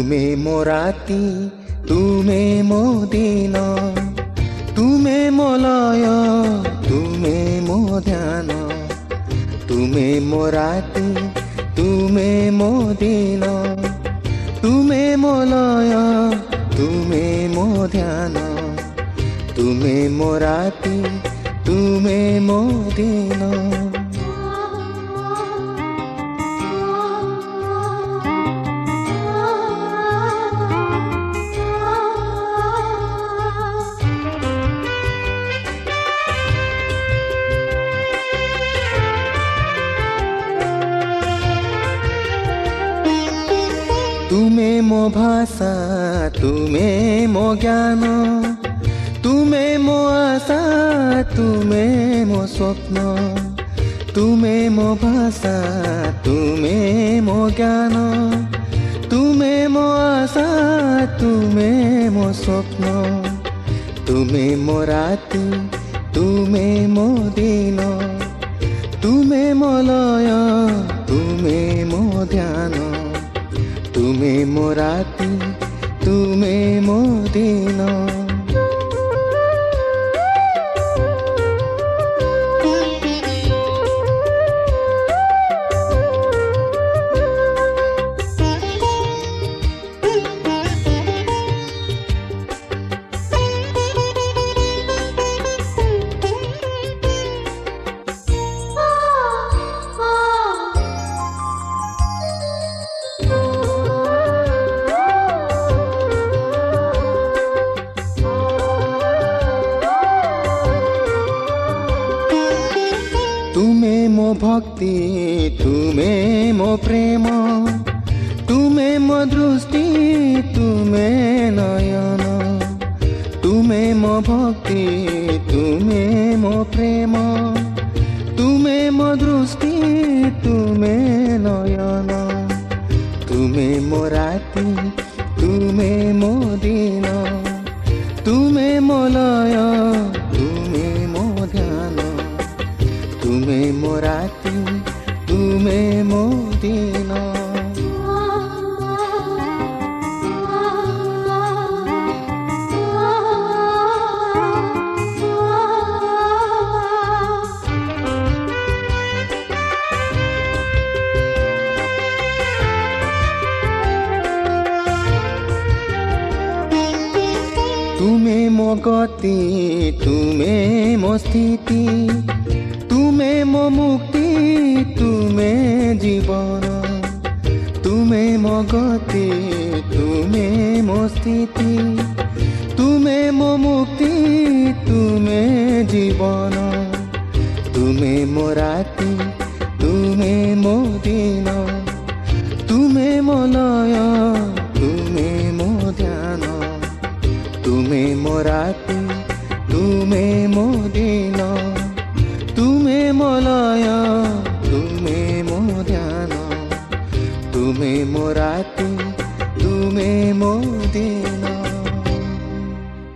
ତୁମେ ମୋ ରାତି ତୁମେ ମୋ ଦିନ ତୁମେ ମୋ ଲୟ ତୁମେ ମୋ ଧ୍ୟାନ ତୁମେ ମୋ ରାତି ତୁମେ ମୋ ଦିନ ତୁମେ ମୋ ଲୟ ତୁମେ ମୋ ଧ୍ୟାନ ତୁମେ ମୋ ରାତି ତୁମେ ମୋ ଦିନ আশা তুমি মো জ্ঞান তুমি মো আশা তুমি মো স্বপ্ন তুমি মো ভাষা তুমি মো জ্ঞান তুমি মো আশা তুমি মো স্বপ্ন তুমি মো ৰাতি তুমি মো দিন তুমি মো লয় তুমি মো ধ্যান ଧ୍ୟାନ ତୁମେ ମୋ ରାତି होती ତୁମେ ମୋ ଗତି ତୁମେ ମୋ ସ୍ଥିତି ତୁମେ ମୋ ମୁକ୍ତି ତୁମେ ଜୀବନ ତୁମେ ମୋ ଗତି ତୁମେ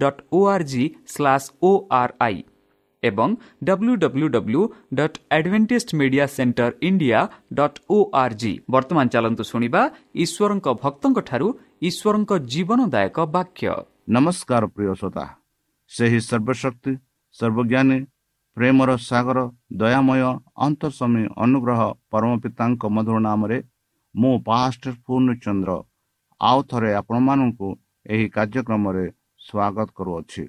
dot O R G slash O I ଏବଂ W W W dot Adventist Media Centre India dot O R G ବର୍ତ୍ତମାନ ଚାଲନ୍ତୁ ଶୁଣିବା ଈଶ୍ୱରଙ୍କ ଭକ୍ତଙ୍କଠାରୁ ଈଶ୍ୱରଙ୍କ ଜୀବନଦାୟକ ବାକ୍ୟ। ନମସ୍କାର ପ୍ରିୟ ଶ୍ରୋତା। ସେହି ସର୍ବଶକ୍ତି ସର୍ବଜ୍ଞାନୀ ପ୍ରେମର ସାଗର ଦୟାମୟ ଅନ୍ତର୍ସମୀ ଅନୁଗ୍ରହ ପରମ ପିତାଙ୍କ ମଧୁର ନାମରେ ମୁଁ ପାଷ୍ଟର ପୂର୍ଣ୍ଣଚନ୍ଦ୍ର ଆଉ ଥରେ ଆପଣମାନଙ୍କୁ ଏହି କାର୍ଯ୍ୟକ୍ରମରେ ସ୍ୱାଗତ କରୁଅଛି।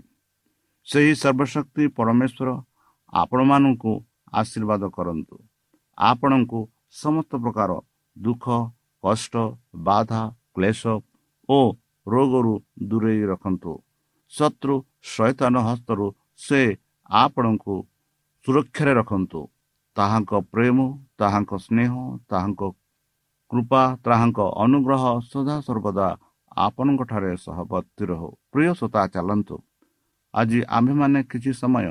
ସେହି ସର୍ବଶକ୍ତି ପରମେଶ୍ୱର ଆପଣମାନଙ୍କୁ ଆଶୀର୍ବାଦ କରନ୍ତୁ। ଆପଣଙ୍କୁ ସମସ୍ତ ପ୍ରକାର ଦୁଃଖ କଷ୍ଟ ବାଧା କ୍ଲେଶ ଓ ରୋଗରୁ ଦୂରେଇ ରଖନ୍ତୁ। ଶତ୍ରୁ ଶୈତାନ ହସ୍ତରୁ ସେ ଆପଣଙ୍କୁ ସୁରକ୍ଷାରେ ରଖନ୍ତୁ। ତାହାଙ୍କ ପ୍ରେମ ତାହାଙ୍କ ସ୍ନେହ ତାହାଙ୍କ କୃପା ତାହାଙ୍କ ଅନୁଗ୍ରହ ସଦାସର୍ବଦା ଆପଣଙ୍କଠାରେ ସହବର୍ତ୍ତୀ ରହୁ। ପ୍ରିୟ ଶ୍ରୋତା ଚାଲନ୍ତୁ। ଆଜି ଆମ୍ଭେମାନେ କିଛି ସମୟ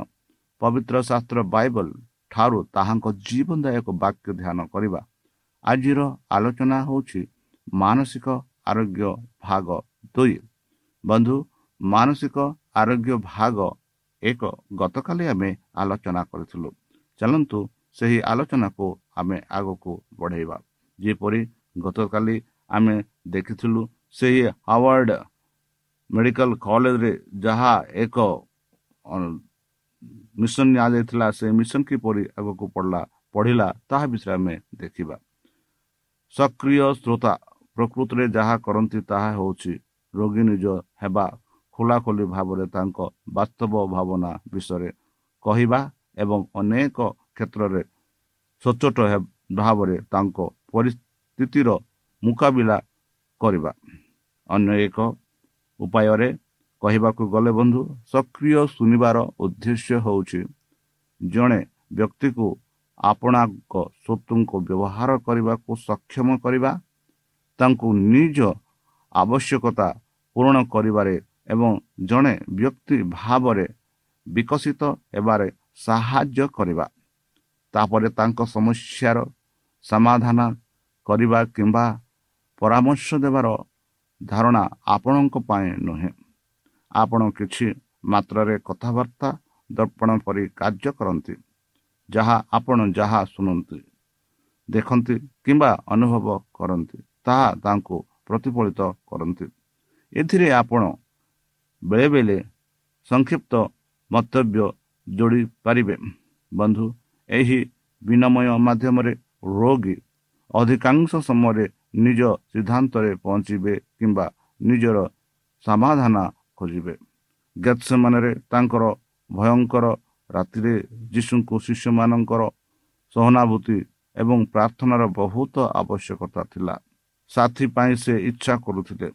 ପବିତ୍ର ଶାସ୍ତ୍ର ବାଇବଲ ଠାରୁ ତାହାଙ୍କ ଜୀବନଦାୟକ ବାକ୍ୟ ଧ୍ୟାନ କରିବା। ଆଜିର ଆଲୋଚନା ହେଉଛି ମାନସିକ ଆରୋଗ୍ୟ ଭାଗ ଦୁଇ। ବନ୍ଧୁ ମାନସିକ ଆରୋଗ୍ୟ ଭାଗ ଏକ ଗତକାଲି ଆମେ ଆଲୋଚନା କରିଥିଲୁ। ଚାଲନ୍ତୁ ସେହି ଆଲୋଚନାକୁ ଆମେ ଆଗକୁ ବଢ଼େଇବା। ଯେପରି ଗତକାଲି ଆମେ ଦେଖିଥିଲୁ ସେହି ଆୱାର୍ଡ଼ ମେଡ଼ିକାଲ କଲେଜରେ ଯାହା ଏକ ମିଶନ ନିଆଯାଇଥିଲା ସେ ମିଶନ କିପରି ଆଗକୁ ପଡ଼ିଲା ପଢ଼ିଲା ତାହା ବିଷୟରେ ଆମେ ଦେଖିବା। ସକ୍ରିୟ ଶ୍ରୋତା ପ୍ରକୃତରେ ଯାହା କରନ୍ତି ତାହା ହେଉଛି ରୋଗୀ ନିଜ ହେବା ଖୋଲାଖୋଲି ଭାବରେ ତାଙ୍କ ବାସ୍ତବ ଭାବନା ବିଷୟରେ କହିବା ଏବଂ ଅନେକ କ୍ଷେତ୍ରରେ ସଚୋଟ ଭାବରେ ତାଙ୍କ ପରିସ୍ଥିତିର ମୁକାବିଲା କରିବା। ଅନ୍ୟ ଏକ ଉପାୟରେ କହିବାକୁ ଗଲେ ବନ୍ଧୁ ସକ୍ରିୟ ଶୁଣିବାର ଉଦ୍ଦେଶ୍ୟ ହେଉଛି ଜଣେ ବ୍ୟକ୍ତିକୁ ଆପଣଙ୍କ ସତ୍ୱଙ୍କୁ ବ୍ୟବହାର କରିବାକୁ ସକ୍ଷମ କରିବା ତାଙ୍କୁ ନିଜ ଆବଶ୍ୟକତା ପୂରଣ କରିବାରେ ଏବଂ ଜଣେ ବ୍ୟକ୍ତି ଭାବରେ ବିକଶିତ ହେବାରେ ସାହାଯ୍ୟ କରିବା। ତାପରେ ତାଙ୍କ ସମସ୍ୟାର ସମାଧାନ କରିବା କିମ୍ବା ପରାମର୍ଶ ଦେବାର ଧାରଣା ଆପଣଙ୍କ ପାଇଁ ନୁହେଁ। ଆପଣ କିଛି ମାତ୍ରାରେ କଥାବାର୍ତ୍ତା ଦର୍ପଣ ପରି କାର୍ଯ୍ୟ କରନ୍ତି ଯାହା ଆପଣ ଯାହା ଶୁଣନ୍ତି ଦେଖନ୍ତି କିମ୍ବା ଅନୁଭବ କରନ୍ତି ତାହା ତାଙ୍କୁ ପ୍ରତିଫଳିତ କରନ୍ତି। ଏଥିରେ ଆପଣ ବେଳେବେଳେ ସଂକ୍ଷିପ୍ତ ମନ୍ତବ୍ୟ ଯୋଡ଼ି ପାରିବେ। ବନ୍ଧୁ ଏହି ବିନିମୟ ମାଧ୍ୟମରେ ରୋଗୀ ଅଧିକାଂଶ ସମୟରେ ନିଜ ସିଦ୍ଧାନ୍ତରେ ପହଞ୍ଚିବେ କିମ୍ବା ନିଜର ସମାଧାନ ଖୋଜିବେ। ଗେତ୍ସମାନରେ ତାଙ୍କର ଭୟଙ୍କର ରାତିରେ ଯୀଶୁଙ୍କୁ ଶିଷ୍ୟମାନଙ୍କର ସହନାଭୂତି ଏବଂ ପ୍ରାର୍ଥନାର ବହୁତ ଆବଶ୍ୟକତା ଥିଲା। ସାଥି ପାଇଁ ସେ ଇଚ୍ଛା କରୁଥିଲେ।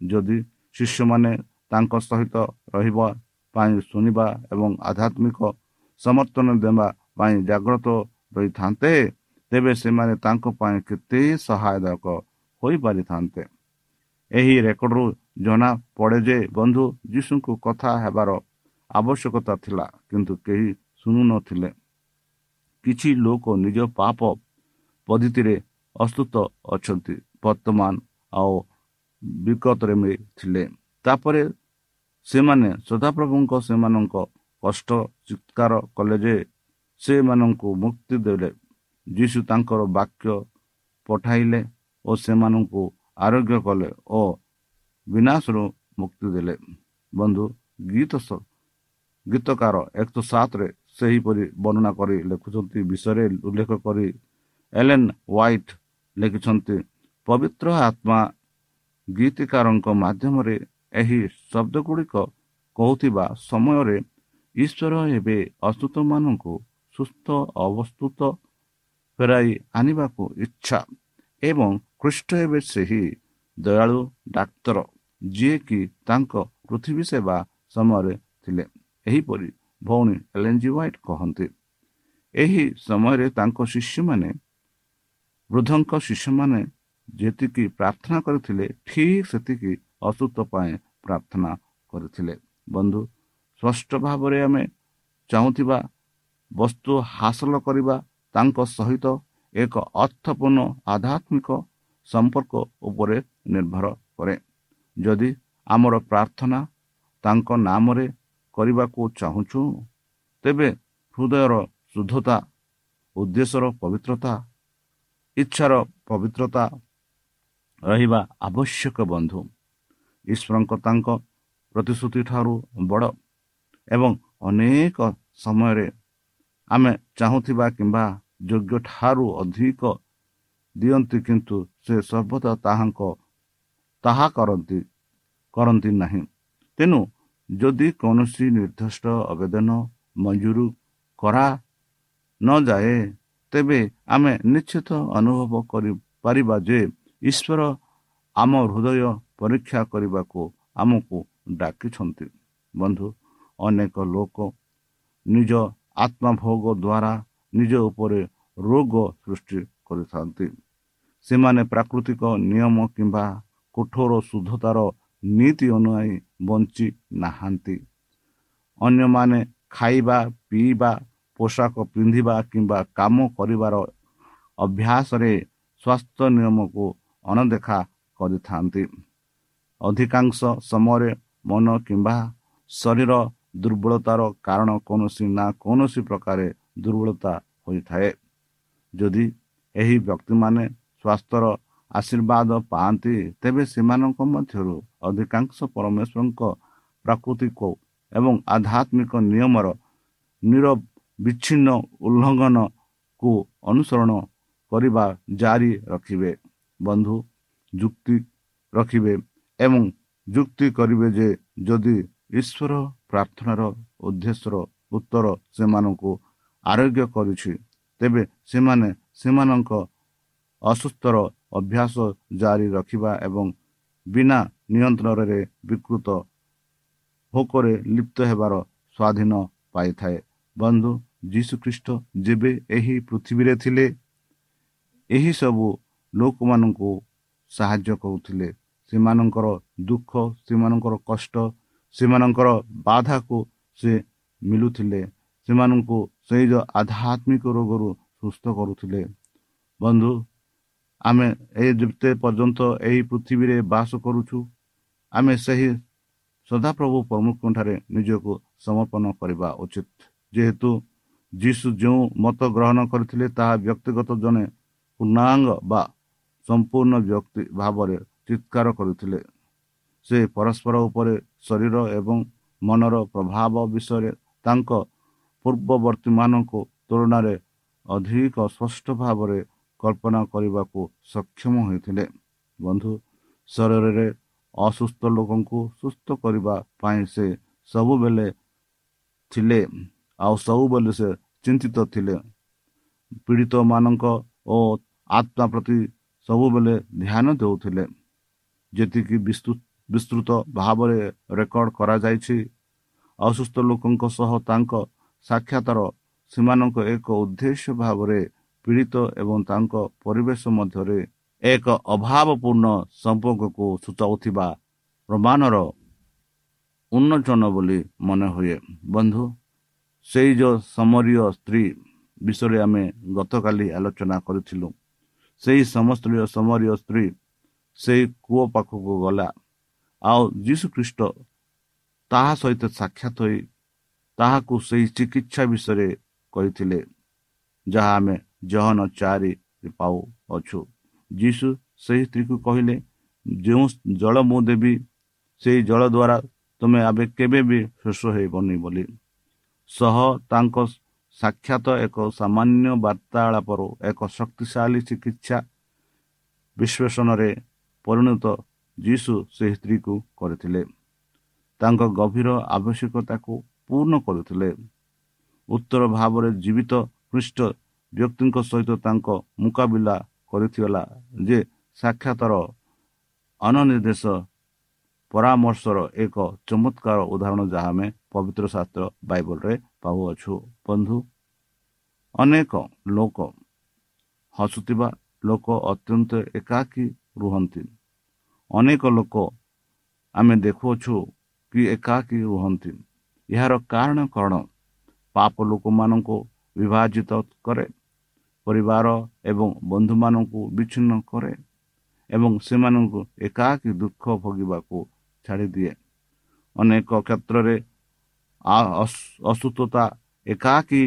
ଯଦି ଶିଷ୍ୟମାନେ ତାଙ୍କ ସହିତ ରହିବା ପାଇଁ ଶୁଣିବା ଏବଂ ଆଧ୍ୟାତ୍ମିକ ସମର୍ଥନ ଦେବା ପାଇଁ ଜାଗ୍ରତ ରହିଥାନ୍ତେ ତେବେ ସେମାନେ ତାଙ୍କ ପାଇଁ କେତେ ସହାୟକ ହୋଇପାରିଥାନ୍ତେ। ଏହି ରେକର୍ଡରୁ ଜଣା ପଡ଼େ ଯେ ବନ୍ଧୁ ଯୀଶୁଙ୍କୁ କଥା ହେବାର ଆବଶ୍ୟକତା ଥିଲା କିନ୍ତୁ କେହି ଶୁଣୁନଥିଲେ। କିଛି ଲୋକ ନିଜ ପାପ ପଦ୍ଧତିରେ ଅସ୍ତୁତ ଅଛନ୍ତି ବର୍ତ୍ତମାନ ଆଉ ବିକତରେ ଥିଲେ। ତାପରେ ସେମାନେ ସଦାପ୍ରଭୁଙ୍କ ସେମାନଙ୍କ କଷ୍ଟ ଚିତ୍କାର କଲେ ଯେ ସେମାନଙ୍କୁ ମୁକ୍ତି ଦେଲେ। ଯୀଶୁ ତାଙ୍କର ବାକ୍ୟ ପଠାଇଲେ ଓ ସେମାନଙ୍କୁ ଆରୋଗ୍ୟ କଲେ ଓ ବିନାଶରୁ ମୁକ୍ତି ଦେଲେ। ବନ୍ଧୁ ଗୀତ ଗୀତକାର ଏକଶହ ସାତରେ ସେହିପରି ବର୍ଣ୍ଣନା କରି ଲେଖୁଛନ୍ତି। ବିଷୟରେ ଉଲ୍ଲେଖ କରି ଏଲେନ୍ ହ୍ୱାଇଟ୍ ଲେଖିଛନ୍ତି ପବିତ୍ର ଆତ୍ମା ଗୀତିକାରଙ୍କ ମାଧ୍ୟମରେ ଏହି ଶବ୍ଦ ଗୁଡ଼ିକ କହୁଥିବା ସମୟରେ ଈଶ୍ୱର ଏବେ ଅସ୍ତୁତମାନଙ୍କୁ ସୁସ୍ଥ ଅବସ୍ତୁତ ଫେରାଇ ଆଣିବାକୁ ଇଚ୍ଛା ଏବଂ ଖ୍ରୀଷ୍ଟ ଏବେ ସେହି ଦୟାଳୁ ଡାକ୍ତର ଯିଏକି ତାଙ୍କ ପୃଥିବୀ ସେବା ସମୟରେ ଥିଲେ। ଏହିପରି ଭଉଣୀ ଏଲେନ୍ଜି ହ୍ୱାଇଟ୍ କହନ୍ତି। ଏହି ସମୟରେ ତାଙ୍କ ଶିଷ୍ୟମାନେ ବୃଦ୍ଧଙ୍କ ଶିଷ୍ୟମାନେ ଯେତିକି ପ୍ରାର୍ଥନା କରିଥିଲେ ଠିକ୍ ସେତିକି ଅସୁସ୍ଥ ପାଇଁ ପ୍ରାର୍ଥନା କରିଥିଲେ। ବନ୍ଧୁ ସ୍ପଷ୍ଟ ଭାବରେ ଆମେ ଚାହୁଁଥିବା ବସ୍ତୁ ହାସଲ କରିବା ତାଙ୍କ ସହିତ ଏକ ଅର୍ଥପୂର୍ଣ୍ଣ ଆଧ୍ୟାତ୍ମିକ ସମ୍ପର୍କ ଉପରେ ନିର୍ଭର କରେ। ଯଦି ଆମର ପ୍ରାର୍ଥନା ତାଙ୍କ ନାମରେ କରିବାକୁ ଚାହୁଁଛୁ ତେବେ ହୃଦୟର ଶୁଦ୍ଧତା ଉଦ୍ଦେଶ୍ୟର ପବିତ୍ରତା ଇଚ୍ଛାର ପବିତ୍ରତା ରହିବା ଆବଶ୍ୟକ ବନ୍ଧୁ। ଈଶ୍ୱରଙ୍କ ତାଙ୍କ ପ୍ରତିଶ୍ରୁତି ଠାରୁ ବଡ଼ ଏବଂ ଅନେକ ସମୟରେ ଆମେ ଚାହୁଁଥିବା କିମ୍ବା ଯୋଗ୍ୟ ଠାରୁ ଅଧିକ ଦିଅନ୍ତି କିନ୍ତୁ ସେ ସର୍ବଦା ତାହାଙ୍କ ତାହା କରନ୍ତି କରନ୍ତି ନାହିଁ। ତେଣୁ ଯଦି କୌଣସି ନିର୍ଦ୍ଦିଷ୍ଟ ଆବେଦନ ମଞ୍ଜୁର କରା ନଯାଏ ତେବେ ଆମେ ନିଶ୍ଚିତ ଅନୁଭବ କରିପାରିବା ଯେ ଈଶ୍ୱର ଆମ ହୃଦୟ ପରୀକ୍ଷା କରିବାକୁ ଆମକୁ ଡାକିଛନ୍ତି। ବନ୍ଧୁ ଅନେକ ଲୋକ ନିଜ ଆତ୍ମଭୋଗ ଦ୍ୱାରା ନିଜ ଉପରେ ରୋଗ ସୃଷ୍ଟି କରିଥାନ୍ତି। ସେମାନେ ପ୍ରାକୃତିକ ନିୟମ କିମ୍ବା କଠୋର ଶୁଦ୍ଧତାର ନୀତି ଅନୁଯାୟୀ ବଞ୍ଚି ନାହାନ୍ତି। ଅନ୍ୟମାନେ ଖାଇବା ପିଇବା ପୋଷାକ ପିନ୍ଧିବା କିମ୍ବା କାମ କରିବାର ଅଭ୍ୟାସରେ ସ୍ୱାସ୍ଥ୍ୟ ନିୟମକୁ ଅଣଦେଖା କରିଥାନ୍ତି। ଅଧିକାଂଶ ସମୟରେ ମନ କିମ୍ବା ଶରୀର ଦୁର୍ବଳତାର କାରଣ କୌଣସି ନା କୌଣସି ପ୍ରକାର ଦୁର୍ବଳତା ହୋଇଥାଏ। ଯଦି ଏହି ବ୍ୟକ୍ତିମାନେ ସ୍ୱାସ୍ଥ୍ୟର ଆଶୀର୍ବାଦ ପାଆନ୍ତି ତେବେ ସେମାନଙ୍କ ମଧ୍ୟରୁ ଅଧିକାଂଶ ପରମେଶ୍ୱରଙ୍କ ପ୍ରାକୃତିକ ଏବଂ ଆଧ୍ୟାତ୍ମିକ ନିୟମର ନିରବିଚ୍ଛିନ୍ନ ଉଲ୍ଲଙ୍ଘନକୁ ଅନୁସରଣ କରିବା ଜାରି ରଖିବେ। ବନ୍ଧୁ ଯୁକ୍ତି ରଖିବେ ଏବଂ ଯୁକ୍ତି କରିବେ ଯେ ଯଦି ଈଶ୍ୱର ପ୍ରାର୍ଥନାର ଉଦ୍ଦେଶ୍ୟର ଉତ୍ତର ସେମାନଙ୍କୁ ଆରୋଗ୍ୟ କରୁଛି। ତେବେ ସେମାନେ ସେମାନଙ୍କ ଅସୁସ୍ଥର ଅଭ୍ୟାସ ଜାରି ରଖିବା ଏବଂ ବିନା ନିୟନ୍ତ୍ରଣରେ ବିକୃତ ଭୋକରେ ଲିପ୍ତ ହେବାର ସ୍ୱାଧୀନ ପାଇଥାଏ। ବନ୍ଧୁ ଯୀଶୁଖ୍ରୀଷ୍ଟ ଯେବେ ଏହି ପୃଥିବୀରେ ଥିଲେ ଏହିସବୁ ଲୋକମାନଙ୍କୁ ସାହାଯ୍ୟ କରୁଥିଲେ। ସେମାନଙ୍କର ଦୁଃଖ ସେମାନଙ୍କର କଷ୍ଟ ସେମାନଙ୍କର ବାଧାକୁ ସେ ମିଳୁଥିଲେ ସେମାନଙ୍କୁ ସେଇ ଯେଉଁ ଆଧ୍ୟାତ୍ମିକ ରୋଗରୁ ସୁସ୍ଥ କରୁଥିଲେ। ବନ୍ଧୁ ଆମେ ଏ ଯେତେ ପର୍ଯ୍ୟନ୍ତ ଏହି ପୃଥିବୀରେ ବାସ କରୁଛୁ। ଆମେ ସେହି ସଦାପ୍ରଭୁ ପ୍ରମୁଖଠାରେ ନିଜକୁ ସମର୍ପଣ କରିବା ଉଚିତ। ଯେହେତୁ ଯୀଶୁ ଯେଉଁ ମତ ଗ୍ରହଣ କରିଥିଲେ ତାହା ବ୍ୟକ୍ତିଗତ ଜଣେ ପୂର୍ଣ୍ଣାଙ୍ଗ ବା ସମ୍ପୂର୍ଣ୍ଣ ବ୍ୟକ୍ତି ଭାବରେ ଚିତ୍କାର କରିଥିଲେ। ସେ ପରସ୍ପର ଉପରେ ଶରୀର ଏବଂ ମନର ପ୍ରଭାବ ବିଷୟରେ ତାଙ୍କ ପୂର୍ବବର୍ତ୍ତୀମାନଙ୍କୁ ତୁଳନାରେ ଅଧିକ ସ୍ପଷ୍ଟ ଭାବରେ କଳ୍ପନା କରିବାକୁ ସକ୍ଷମ ହୋଇଥିଲେ। ବନ୍ଧୁ ଶରୀରରେ ଅସୁସ୍ଥ ଲୋକଙ୍କୁ ସୁସ୍ଥ କରିବା ପାଇଁ ସେ ସବୁବେଳେ ଥିଲେ ଆଉ ସବୁବେଳେ ସେ ଚିନ୍ତିତ ଥିଲେ। ପୀଡ଼ିତମାନଙ୍କ ଓ ଆତ୍ମା ପ୍ରତି ସବୁବେଳେ ଧ୍ୟାନ ଦେଉଥିଲେ। ଯେତିକି ବିସ୍ତୃତ ଭାବରେ ରେକର୍ଡ କରାଯାଇଛି। ଅସୁସ୍ଥ ଲୋକଙ୍କ ସହ ତାଙ୍କ ସାକ୍ଷାତର ସେମାନଙ୍କ ଏକ ଉଦ୍ଦେଶ୍ୟ ଭାବରେ ପୀଡ଼ିତ ଏବଂ ତାଙ୍କ ପରିବେଶ ମଧ୍ୟରେ ଏକ ଅଭାବପୂର୍ଣ୍ଣ ସମ୍ପର୍କକୁ ସୂଚାଉଥିବା ପ୍ରମାଣର ଉନ୍ମୋଚନ ବୋଲି ମନେ ହୁଏ ବନ୍ଧୁ ସେଇ ଯେଉଁ ସମରୀୟ ସ୍ତ୍ରୀ ବିଷୟରେ ଆମେ ଗତକାଲି ଆଲୋଚନା କରିଥିଲୁ ସେହି ସମସ୍ତ ସମରୀୟ ସ୍ତ୍ରୀ ସେଇ କୂଅ ପାଖକୁ ଗଲା। ଆଉ ଯୀଶୁ ଖ୍ରୀଷ୍ଟ ତାହା ସହିତ ସାକ୍ଷାତ ହୋଇ ତାହାକୁ ସେହି ଚିକିତ୍ସା ବିଷୟରେ କହିଥିଲେ ଯାହା ଆମେ ଜହନ ଚାରି ପାଉଅଛୁ। ଯୀଶୁ ସେହି ସ୍ତ୍ରୀକୁ କହିଲେ ଯେଉଁ ଜଳ ମୁଁ ଦେବି ସେଇ ଜଳ ଦ୍ୱାରା ତୁମେ ଏବେ କେବେ ବି ଶେଷ ହେବନି ବୋଲି। ସହ ତାଙ୍କ ସାକ୍ଷାତ ଏକ ସାମାନ୍ୟ ବାର୍ତ୍ତାଳାପରୁ ଏକ ଶକ୍ତିଶାଳୀ ଚିକିତ୍ସା ବିଶ୍ଳେଷଣରେ ପରିଣତ ଯୀଶୁ ସେହି ସ୍ତ୍ରୀକୁ କରିଥିଲେ। ତାଙ୍କ ଗଭୀର ଆବଶ୍ୟକତାକୁ ପୂର୍ଣ୍ଣ କରୁଥିଲେ। ଉତ୍ତର ଭାବରେ ଜୀବିତ ଖ୍ରୀଷ୍ଟ ବ୍ୟକ୍ତିଙ୍କ ସହିତ ତାଙ୍କ ମୁକାବିଲା କରିଥିଲା ଯେ ସାକ୍ଷାତର ଅନନିର୍ଦ୍ଦେଶ ପରାମର୍ଶର ଏକ ଚମତ୍କାର ଉଦାହରଣ ଯାହା ଆମେ ପବିତ୍ର ଶାସ୍ତ୍ର ବାଇବଲରେ ପାଉଅଛୁ। ବନ୍ଧୁ ଅନେକ ଲୋକ ହସୁଥିବା ଲୋକ ଅତ୍ୟନ୍ତ ଏକାକୀ ରୁହନ୍ତି। ଅନେକ ଲୋକ ଆମେ ଦେଖୁଅଛୁ କି ଏକାକୀ ରୁହନ୍ତି। ଏହାର କାରଣ କ'ଣ? ପାପ ଲୋକମାନଙ୍କୁ ବିଭାଜିତ କରେ ପରିବାର ଏବଂ ବନ୍ଧୁମାନଙ୍କୁ ବିଚ୍ଛିନ୍ନ କରେ ଏବଂ ସେମାନଙ୍କୁ ଏକାକୀ ଦୁଃଖ ଭୋଗିବାକୁ ଛାଡ଼ିଦିଏ। ଅନେକ କ୍ଷେତ୍ରରେ ଅସୁସ୍ଥତା ଏକାକୀ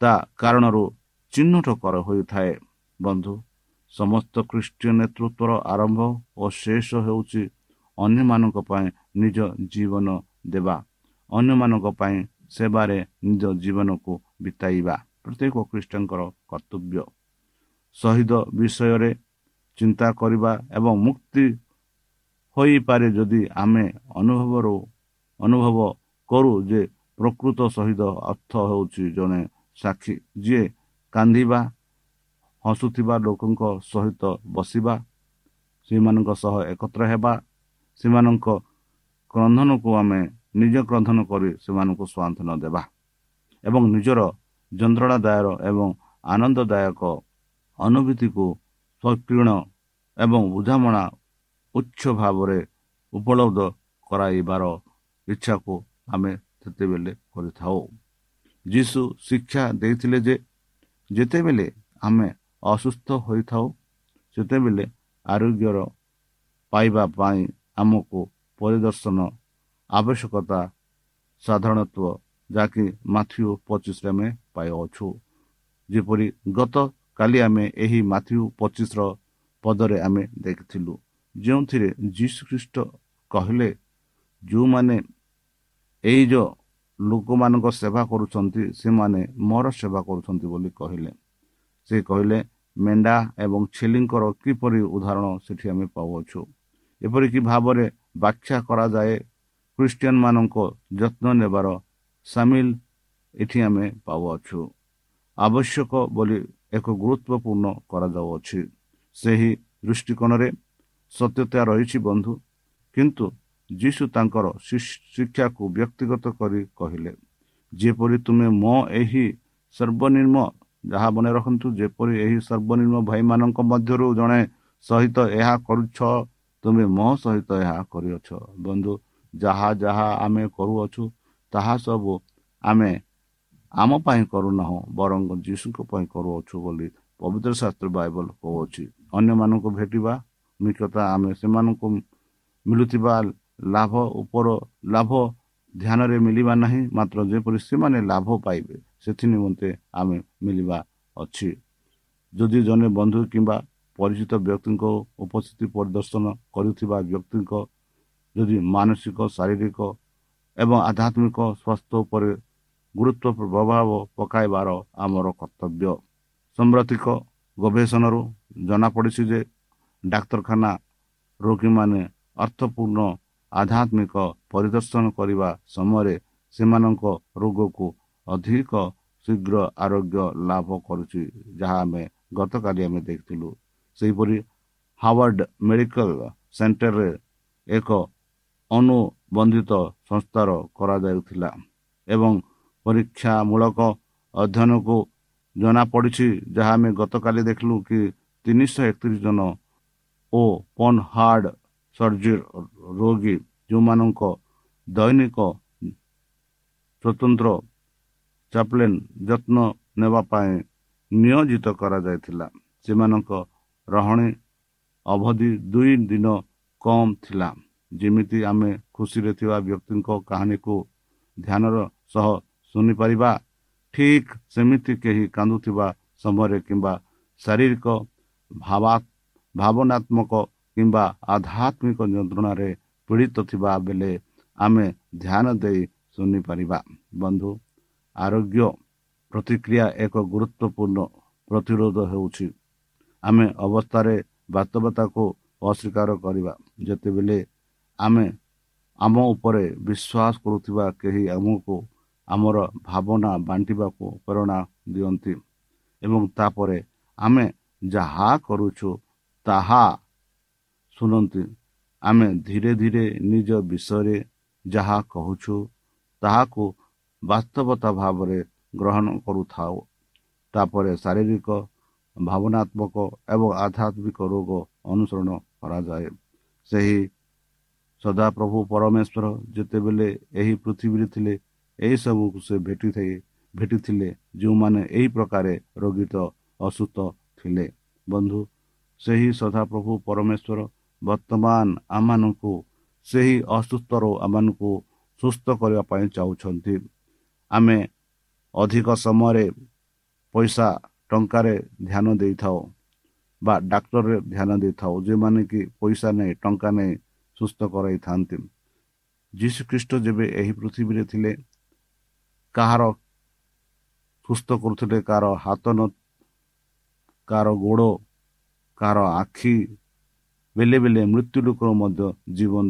ତା କାରଣରୁ ଚିହ୍ନଟ କର ହୋଇଥାଏ। ବନ୍ଧୁ ସମସ୍ତ ଖ୍ରୀଷ୍ଟୀୟ ନେତୃତ୍ୱର ଆରମ୍ଭ ଓ ଶେଷ ହେଉଛି ଅନ୍ୟମାନଙ୍କ ପାଇଁ ନିଜ ଜୀବନ ଦେବା ଅନ୍ୟମାନଙ୍କ ପାଇଁ ସେବାରେ ନିଜ ଜୀବନକୁ ବିତାଇବା ପ୍ରତ୍ୟେକ ଖ୍ରୀଷ୍ଟଙ୍କର କର୍ତ୍ତବ୍ୟ। ଶହୀଦ ବିଷୟରେ ଚିନ୍ତା କରିବା ଏବଂ ମୁକ୍ତି ହୋଇପାରେ ଯଦି ଆମେ ଅନୁଭବରୁ ଅନୁଭବ କରୁ ଯେ ପ୍ରକୃତ ସହିତ ଅର୍ଥ ହେଉଛି ଜଣେ ସାକ୍ଷୀ ଯିଏ କାନ୍ଦିବା ହସୁଥିବା ଲୋକଙ୍କ ସହିତ ବସିବା ସେମାନଙ୍କ ସହ ଏକତ୍ର ହେବା ସେମାନଙ୍କ କ୍ରନ୍ଧନକୁ ଆମେ ନିଜ କ୍ରନ୍ଧନ କରି ସେମାନଙ୍କୁ ସ୍ୱାନ୍ତନ ଦେବା ଏବଂ ନିଜର ଯନ୍ତ୍ରଣାଦାୟର ଏବଂ ଆନନ୍ଦଦାୟକ ଅନୁଭୂତିକୁ ସକ୍ରିୟ ଏବଂ ବୁଝାମଣା ଉଚ୍ଚ ଭାବରେ ଉପଲବ୍ଧ କରାଇବାର ଇଚ୍ଛାକୁ ଆମେ ସେତେବେଳେ କରିଥାଉ। ଯୀଶୁ ଶିକ୍ଷା ଦେଇଥିଲେ ଯେ ଯେତେବେଳେ ଆମେ ଅସୁସ୍ଥ ହୋଇଥାଉ ସେତେବେଳେ ଆରୋଗ୍ୟର ପାଇବା ପାଇଁ ଆମକୁ ପରିଦର୍ଶନ ଆବଶ୍ୟକତା ସାଧାରଣତ୍ୱ ଯାହାକି ମାଥ୍ୟୁ ପଚିଶରେ ଆମେ ପାଇଅଛୁ ଯେପରି ଗତ କାଲି ଆମେ ଏହି ମାଥ୍ୟୁ ପଚିଶର ପଦରେ ଆମେ ଦେଖିଥିଲୁ। ଯେଉଁଥିରେ ଯୀଶୁଖ୍ରୀଷ୍ଟ କହିଲେ ଯେଉଁମାନେ ଏଇ ଯେଉଁ ଲୋକମାନଙ୍କ ସେବା କରୁଛନ୍ତି ସେମାନେ ମୋର ସେବା କରୁଛନ୍ତି ବୋଲି କହିଲେ। ସେ କହିଲେ ମେଣ୍ଢା ଏବଂ ଛେଲିଙ୍କର କିପରି ଉଦାହରଣ ସେଠି ଆମେ ପାଉଅଛୁ? ଏପରିକି ଭାବରେ ବ୍ୟାଖ୍ୟା କରାଯାଏ ଖ୍ରୀଷ୍ଟିଆନ ମାନଙ୍କ ଯତ୍ନ ନେବାର ସାମିଲ ଏଠି ଆମେ ପାଉଅଛୁ। ଆବଶ୍ୟକ ବୋଲି ଏକ ଗୁରୁତ୍ୱପୂର୍ଣ୍ଣ କରାଯାଉଅଛି। ସେହି ଦୃଷ୍ଟିକୋଣରେ ସତ୍ୟତା ରହିଛି ବନ୍ଧୁ। କିନ୍ତୁ ଯୀଶୁ ତାଙ୍କର ଶିକ୍ଷାକୁ ବ୍ୟକ୍ତିଗତ କରି କହିଲେ ଯେପରି ତୁମେ ମୋ ଏହି ସର୍ବନିମ୍ନ ଯାହା ମନେ ରଖନ୍ତୁ ଯେପରି ଏହି ସର୍ବନିମ୍ନ ଭାଇମାନଙ୍କ ମଧ୍ୟରୁ ଜଣେ ସହିତ ଏହା କରୁଛ ତୁମେ ମୋ ସହିତ ଏହା କରିଅଛ। ବନ୍ଧୁ ଯାହା ଯାହା ଆମେ କରୁଅଛୁ ତାହା ସବୁ ଆମେ ଆମ ପାଇଁ କରୁନାହୁଁ ବରଂ ଯୀଶୁଙ୍କ ପାଇଁ କରୁଅଛୁ ବୋଲି ପବିତ୍ର ଶାସ୍ତ୍ର ବାଇବଲ କହୁଅଛି। ଅନ୍ୟମାନଙ୍କୁ ଭେଟିବା ମୁଖ୍ୟତଃ ଆମେ ସେମାନଙ୍କୁ ମିଳୁଥିବା ଲାଭ ଉପର ଲାଭ ଧ୍ୟାନରେ ମିଳିବା ନାହିଁ ମାତ୍ର ଯେପରି ସେମାନେ ଲାଭ ପାଇବେ ସେଥି ନିମନ୍ତେ ଆମେ ମିଳିବା ଅଛି। ଯଦି ଜଣେ ବନ୍ଧୁ କିମ୍ବା ପରିଚିତ ବ୍ୟକ୍ତିଙ୍କ ଉପସ୍ଥିତି ପରିଦର୍ଶନ କରୁଥିବା ବ୍ୟକ୍ତିଙ୍କ ଯଦି ମାନସିକ ଶାରୀରିକ ଏବଂ ଆଧ୍ୟାତ୍ମିକ ସ୍ୱାସ୍ଥ୍ୟ ଉପରେ ଗୁରୁତ୍ୱ ପ୍ରଭାବ ପକାଇବାର ଆମର କର୍ତ୍ତବ୍ୟ। ସାମ୍ପ୍ରତିକ ଗବେଷଣାରୁ ଜଣାପଡ଼ିଛି ଯେ ଡାକ୍ତରଖାନା ରୋଗୀମାନେ ଅର୍ଥପୂର୍ଣ୍ଣ ଆଧ୍ୟାତ୍ମିକ ପରିଦର୍ଶନ କରିବା ସମୟରେ ସେମାନଙ୍କ ରୋଗକୁ ଅଧିକ ଶୀଘ୍ର ଆରୋଗ୍ୟ ଲାଭ କରୁଛି ଯାହା ଆମେ ଗତକାଲି ଆମେ ଦେଖିଥିଲୁ। ସେହିପରି ହାୱାର୍ଡ ମେଡିକାଲ ସେଣ୍ଟରରେ ଏକ ଅନୁବନ୍ଧିତ ସଂସ୍ଥାର କରାଯାଉଥିଲା ଏବଂ ପରୀକ୍ଷାମୂଳକ ଅଧ୍ୟୟନକୁ ଜଣାପଡ଼ିଛି ଯାହା ଆମେ ଗତକାଲି ଦେଖିଲୁ କି ତିନିଶହ ଏକତିରିଶ ଜଣ ଓ ପନ୍ ହାର୍ଡ ସର୍ଜରୀ ରୋଗୀ ଯେଉଁମାନଙ୍କ ଦୈନିକ ସ୍ୱତନ୍ତ୍ର ଚାପ୍ଲେନ୍ ଯତ୍ନ ନେବା ପାଇଁ ନିୟୋଜିତ କରାଯାଇଥିଲା। ସେମାନଙ୍କ ରହଣି ଅବଧି ଦୁଇ ଦିନ କମ୍ ଥିଲା। ଯେମିତି ଆମେ ଖୁସିରେ ଥିବା ବ୍ୟକ୍ତିଙ୍କ କାହାଣୀକୁ ଧ୍ୟାନର ସହ ଶୁଣିପାରିବା ଠିକ୍ ସେମିତି କେହି କାନ୍ଦୁଥିବା ସମୟରେ କିମ୍ବା ଶାରୀରିକ ଭାବା ଭାବନାତ୍ମକ କିମ୍ବା ଆଧ୍ୟାତ୍ମିକ ଯନ୍ତ୍ରଣାରେ ପୀଡ଼ିତ ଥିବା ବେଳେ ଆମେ ଧ୍ୟାନ ଦେଇ ଶୁଣିପାରିବା। ବନ୍ଧୁ ଆରୋଗ୍ୟ ପ୍ରତିକ୍ରିୟା ଏକ ଗୁରୁତ୍ୱପୂର୍ଣ୍ଣ ପ୍ରତିରୋଧ ହେଉଛି। ଆମେ ଅବସ୍ଥାରେ ବାସ୍ତବତାକୁ ଅସ୍ୱୀକାର କରିବା। ଯେତେବେଳେ ଆମେ ଆମ ଉପରେ ବିଶ୍ୱାସ କରୁଥିବା କେହି ଆମକୁ ଆମର ଭାବନା ବାଣ୍ଟିବାକୁ ପ୍ରେରଣା ଦିଅନ୍ତି ଏବଂ ତାପରେ ଆମେ ଯାହା କରୁଛୁ ତାହା ଶୁଣନ୍ତି। ଆମେ ଧୀରେ ଧୀରେ ନିଜ ବିଷୟରେ ଯାହା କହୁଛୁ ତାହାକୁ ବାସ୍ତବତା ଭାବରେ ଗ୍ରହଣ କରୁଥାଉ। ତାପରେ ଶାରୀରିକ ଭାବନାତ୍ମକ ଏବଂ ଆଧ୍ୟାତ୍ମିକ ରୋଗ ଅନୁସରଣ କରାଯାଏ। ସେହି ସଦାପ୍ରଭୁ ପରମେଶ୍ୱର ଯେତେବେଳେ ଏହି ପୃଥିବୀରେ ଥିଲେ ଏହିସବୁକୁ ସେ ଭେଟିଥାଏ ଭେଟିଥିଲେ ଯେଉଁମାନେ ଏହି ପ୍ରକାରେ ରୋଗୀତ ଅସୁସ୍ଥ ଥିଲେ। ବନ୍ଧୁ ସେହି ସଦାପ୍ରଭୁ ପରମେଶ୍ୱର ବର୍ତ୍ତମାନ ଆମମାନଙ୍କୁ ସେହି ଅସୁସ୍ଥରୁ ଆମମାନଙ୍କୁ ସୁସ୍ଥ କରିବା ପାଇଁ ଚାହୁଁଛନ୍ତି। ଆମେ ଅଧିକ ସମୟରେ ପଇସା ଟଙ୍କାରେ ଧ୍ୟାନ ଦେଇଥାଉ ବା ଡାକ୍ତରରେ ଧ୍ୟାନ ଦେଇଥାଉ ଯେଉଁମାନେ କି ପଇସା ନେଇ ଟଙ୍କା ନେଇ ସୁସ୍ଥ କରାଇଥାନ୍ତି। ଯୀଶୁଖ୍ରୀଷ୍ଟ ଯେବେ ଏହି ପୃଥିବୀରେ ଥିଲେ କାହାର ସୁସ୍ଥ କରୁଥିଲେ କାହାର ହାତ ନ କାହାର ଗୋଡ଼ କାହାର ଆଖି ବେଲେ ବେଲେ ମୃତ୍ୟୁ ଲୋକରୁ ମଧ୍ୟ ଜୀବନ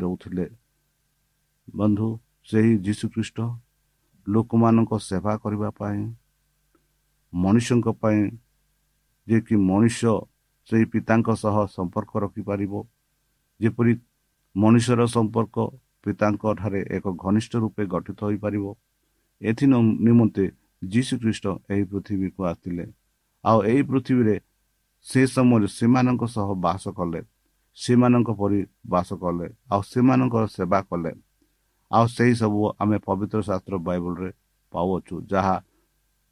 ଦେଉଥିଲେ। ବନ୍ଧୁ ସେହି ଯୀଶୁଖ୍ରୀଷ୍ଟ ଲୋକମାନଙ୍କ ସେବା କରିବା ପାଇଁ ମଣିଷଙ୍କ ପାଇଁ ଯିଏକି ମଣିଷ ସେହି ପିତାଙ୍କ ସହ ସମ୍ପର୍କ ରଖିପାରିବ ଯେପରି ମଣିଷର ସମ୍ପର୍କ ପିତାଙ୍କ ଠାରେ ଏକ ଘନିଷ୍ଠ ରୂପେ ଗଠିତ ହୋଇପାରିବ ଏଥି ନିମନ୍ତେ ଯୀଶୁଖ୍ରୀଷ୍ଟ ଏହି ପୃଥିବୀକୁ ଆସିଥିଲେ ଆଉ ଏହି ପୃଥିବୀରେ ସେ ସମୟରେ ସେମାନଙ୍କ ସହ ବାସ କଲେ ସେମାନଙ୍କ ପରି ବାସ କଲେ ଆଉ ସେମାନଙ୍କର ସେବା କଲେ। ଆଉ ସେହି ସବୁ ଆମେ ପବିତ୍ର ଶାସ୍ତ୍ର ବାଇବଲରେ ପାଉଅଛୁ ଯାହା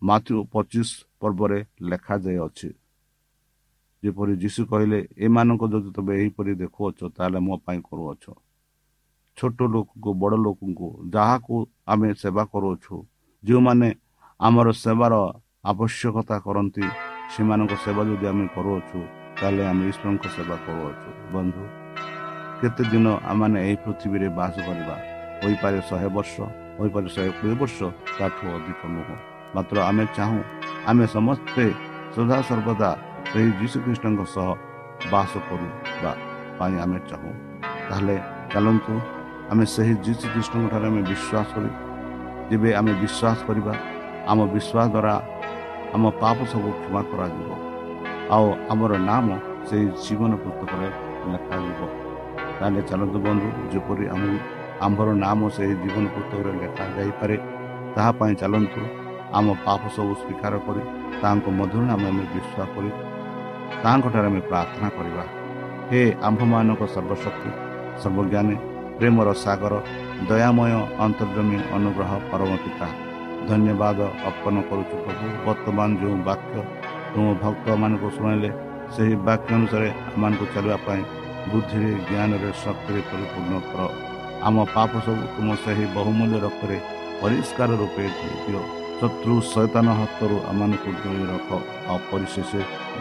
ମାତୃ ପଚିଶ ପର୍ବରେ ଲେଖାଯାଇଅଛି। ଯେପରି ଯୀଶୁ କହିଲେ ଏମାନଙ୍କ ଯଦି ତମେ ଏହିପରି ଦେଖୁଅଛ ତାହେଲେ ମୋ ପାଇଁ କରୁଅଛ। ଛୋଟ ଲୋକଙ୍କୁ ବଡ଼ ଲୋକଙ୍କୁ ଯାହାକୁ ଆମେ ସେବା କରୁଅଛୁ ଯେଉଁମାନେ ଆମର ସେବାର ଆବଶ୍ୟକତା କରନ୍ତି ସେମାନଙ୍କ ସେବା ଯଦି ଆମେ କରୁଅଛୁ ତାହେଲେ ଆମେ ଈଶ୍ୱରଙ୍କ ସେବା କରୁଅଛୁ। ବନ୍ଧୁ କେତେ ଦିନ ଆମମାନେ ଏହି ପୃଥିବୀରେ ବାସ କରିବା? ହୋଇପାରେ ଶହେ ବର୍ଷ ହୋଇପାରେ ଶହେ କୋଡ଼ିଏ ବର୍ଷ ତାଠୁ ଅଧିକ ନୁହଁ ମାତ୍ର ଆମେ ଚାହୁଁ ଆମେ ସମସ୍ତେ ସଦାସର୍ବଦା ସେହି ଯୀଶୁଖ୍ରୀଷ୍ଟଙ୍କ ସହ ବାସ କରିବା ପାଇଁ ଆମେ ଚାହୁଁ ତାହେଲେ ଚାଲନ୍ତୁ ଆମେ ସେହି ଯୀଶୁଖ୍ରୀଷ୍ଟଙ୍କ ଠାରେ ଆମେ ବିଶ୍ୱାସ କରି ଯେବେ ଆମେ ବିଶ୍ୱାସ କରିବା ଆମ ବିଶ୍ୱାସ ଦ୍ୱାରା ଆମ ପାପ ସବୁ କ୍ଷମା କରାଯିବ। ଆଉ ଆମର ନାମ ସେହି ଜୀବନ ପୁସ୍ତକରେ ଲେଖାଯିବ। ତାହେଲେ ଚାଲନ୍ତୁ ବନ୍ଧୁ ଯେପରି ଆମ ଆମ୍ଭର ନାମ ସେହି ଜୀବନ ପୁସ୍ତକରେ ଲେଖାଯାଇପାରେ ତାହା ପାଇଁ ଚାଲନ୍ତୁ ଆମ ପାପ ସବୁ ସ୍ୱୀକାର କରି ତାଙ୍କ ମଧ୍ୟରେ ଆମେ ଆମେ ବିଶ୍ୱାସ କରି ତାଙ୍କଠାରେ ଆମେ ପ୍ରାର୍ଥନା କରିବା। ହେ ଆମ୍ଭମାନଙ୍କ ସର୍ବଶକ୍ତି ସର୍ବଜ୍ଞାନୀ ପ୍ରେମର ସାଗର ଦୟାମୟ ଅନ୍ତର୍ଜମୀ ଅନୁଗ୍ରହ ପରମ ପିତା ଧନ୍ୟବାଦ ଅର୍ପଣ କରୁଛୁ ପ୍ରଭୁ ବର୍ତ୍ତମାନ ଯେଉଁ ବାକ୍ୟ ତୁମ ଭକ୍ତମାନଙ୍କୁ ଶୁଣାଇଲେ ସେହି ବାକ୍ୟ ଅନୁସାରେ ଆମମାନଙ୍କୁ ଚାଲିବା ପାଇଁ ବୁଦ୍ଧିରେ ଜ୍ଞାନରେ ଶକ୍ତିରେ ପରିପୂର୍ଣ୍ଣ କର। ଆମ ପାପ ସବୁ ତୁମ ସେହି ବହୁମୂଲ୍ୟ ରକ୍ତରେ ପରିଷ୍କାର ରୂପେ ଦିଅ। ଶତ୍ରୁ ଶୈତାନ ହାତରୁ ଆମମାନଙ୍କୁ ଦୂରେଇ ରଖ। ଆଉ ପରିଶେଷ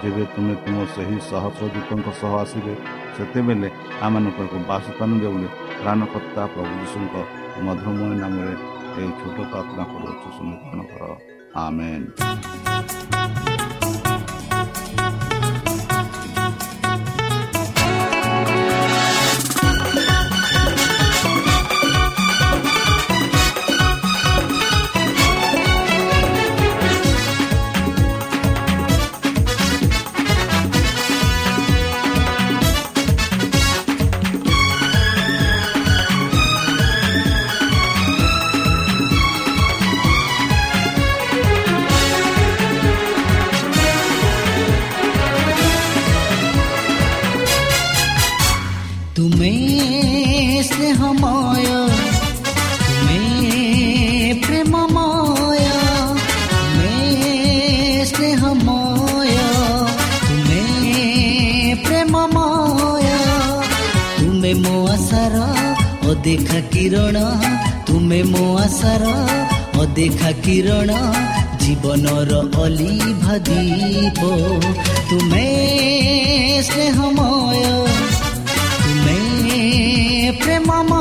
ଯେବେ ତୁମେ ତୁମ ସେହି ସହସ୍ରଦୂତଙ୍କ ସହ ଆସିବେ ସେତେବେଳେ ଆମମାନଙ୍କୁ ଏକ ବାସସ୍ଥାନ ଦେଉ ପ୍ରାଣକର୍ତ୍ତା ପ୍ରଭୁ ଯୀଶୁଙ୍କ ମଧୁମୟ ନାମରେ ଏହି ଛୋଟ ପ୍ରାର୍ଥନା କରୁଅଛୁ ସମର୍ପଣ କର। ଆମେନ୍। ଅଦେଖା କିରଣ ତୁମେ ମୋ ଆଶାର ଅଦେଖା କିରଣ ଜୀବନର ଅଲିଭା ଦୀପ ତୁମେ ସ୍ନେହମୟ ତୁମେ ପ୍ରେମମୟ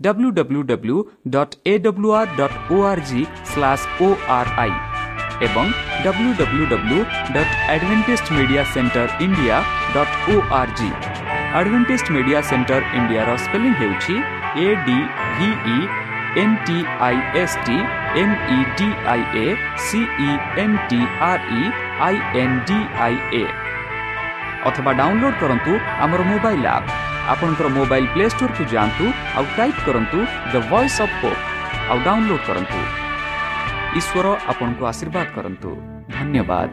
W W W dot A W R dot O R G slash O R I ଏବଂ W W W dot Adventist Media Centre India dot O R G Adventist Media Centre ଇଣ୍ଡିଆର ସ୍ପେଲିଂ ହେଉଛି A D V E N T I S T M E D I A C E N T R E I N D I A ଅଥବା download କରନ୍ତୁ ଆମର mobile app ଆପଣଙ୍କର mobile play ଷ୍ଟୋରକୁ ଯାଆନ୍ତୁ ଆଉ type କରନ୍ତୁ the Voice of Hope ଆଉ download କରନ୍ତୁ। ଈଶ୍ୱର ଆପଣଙ୍କୁ ଆଶୀର୍ବାଦ କରନ୍ତୁ। ଧନ୍ୟବାଦ।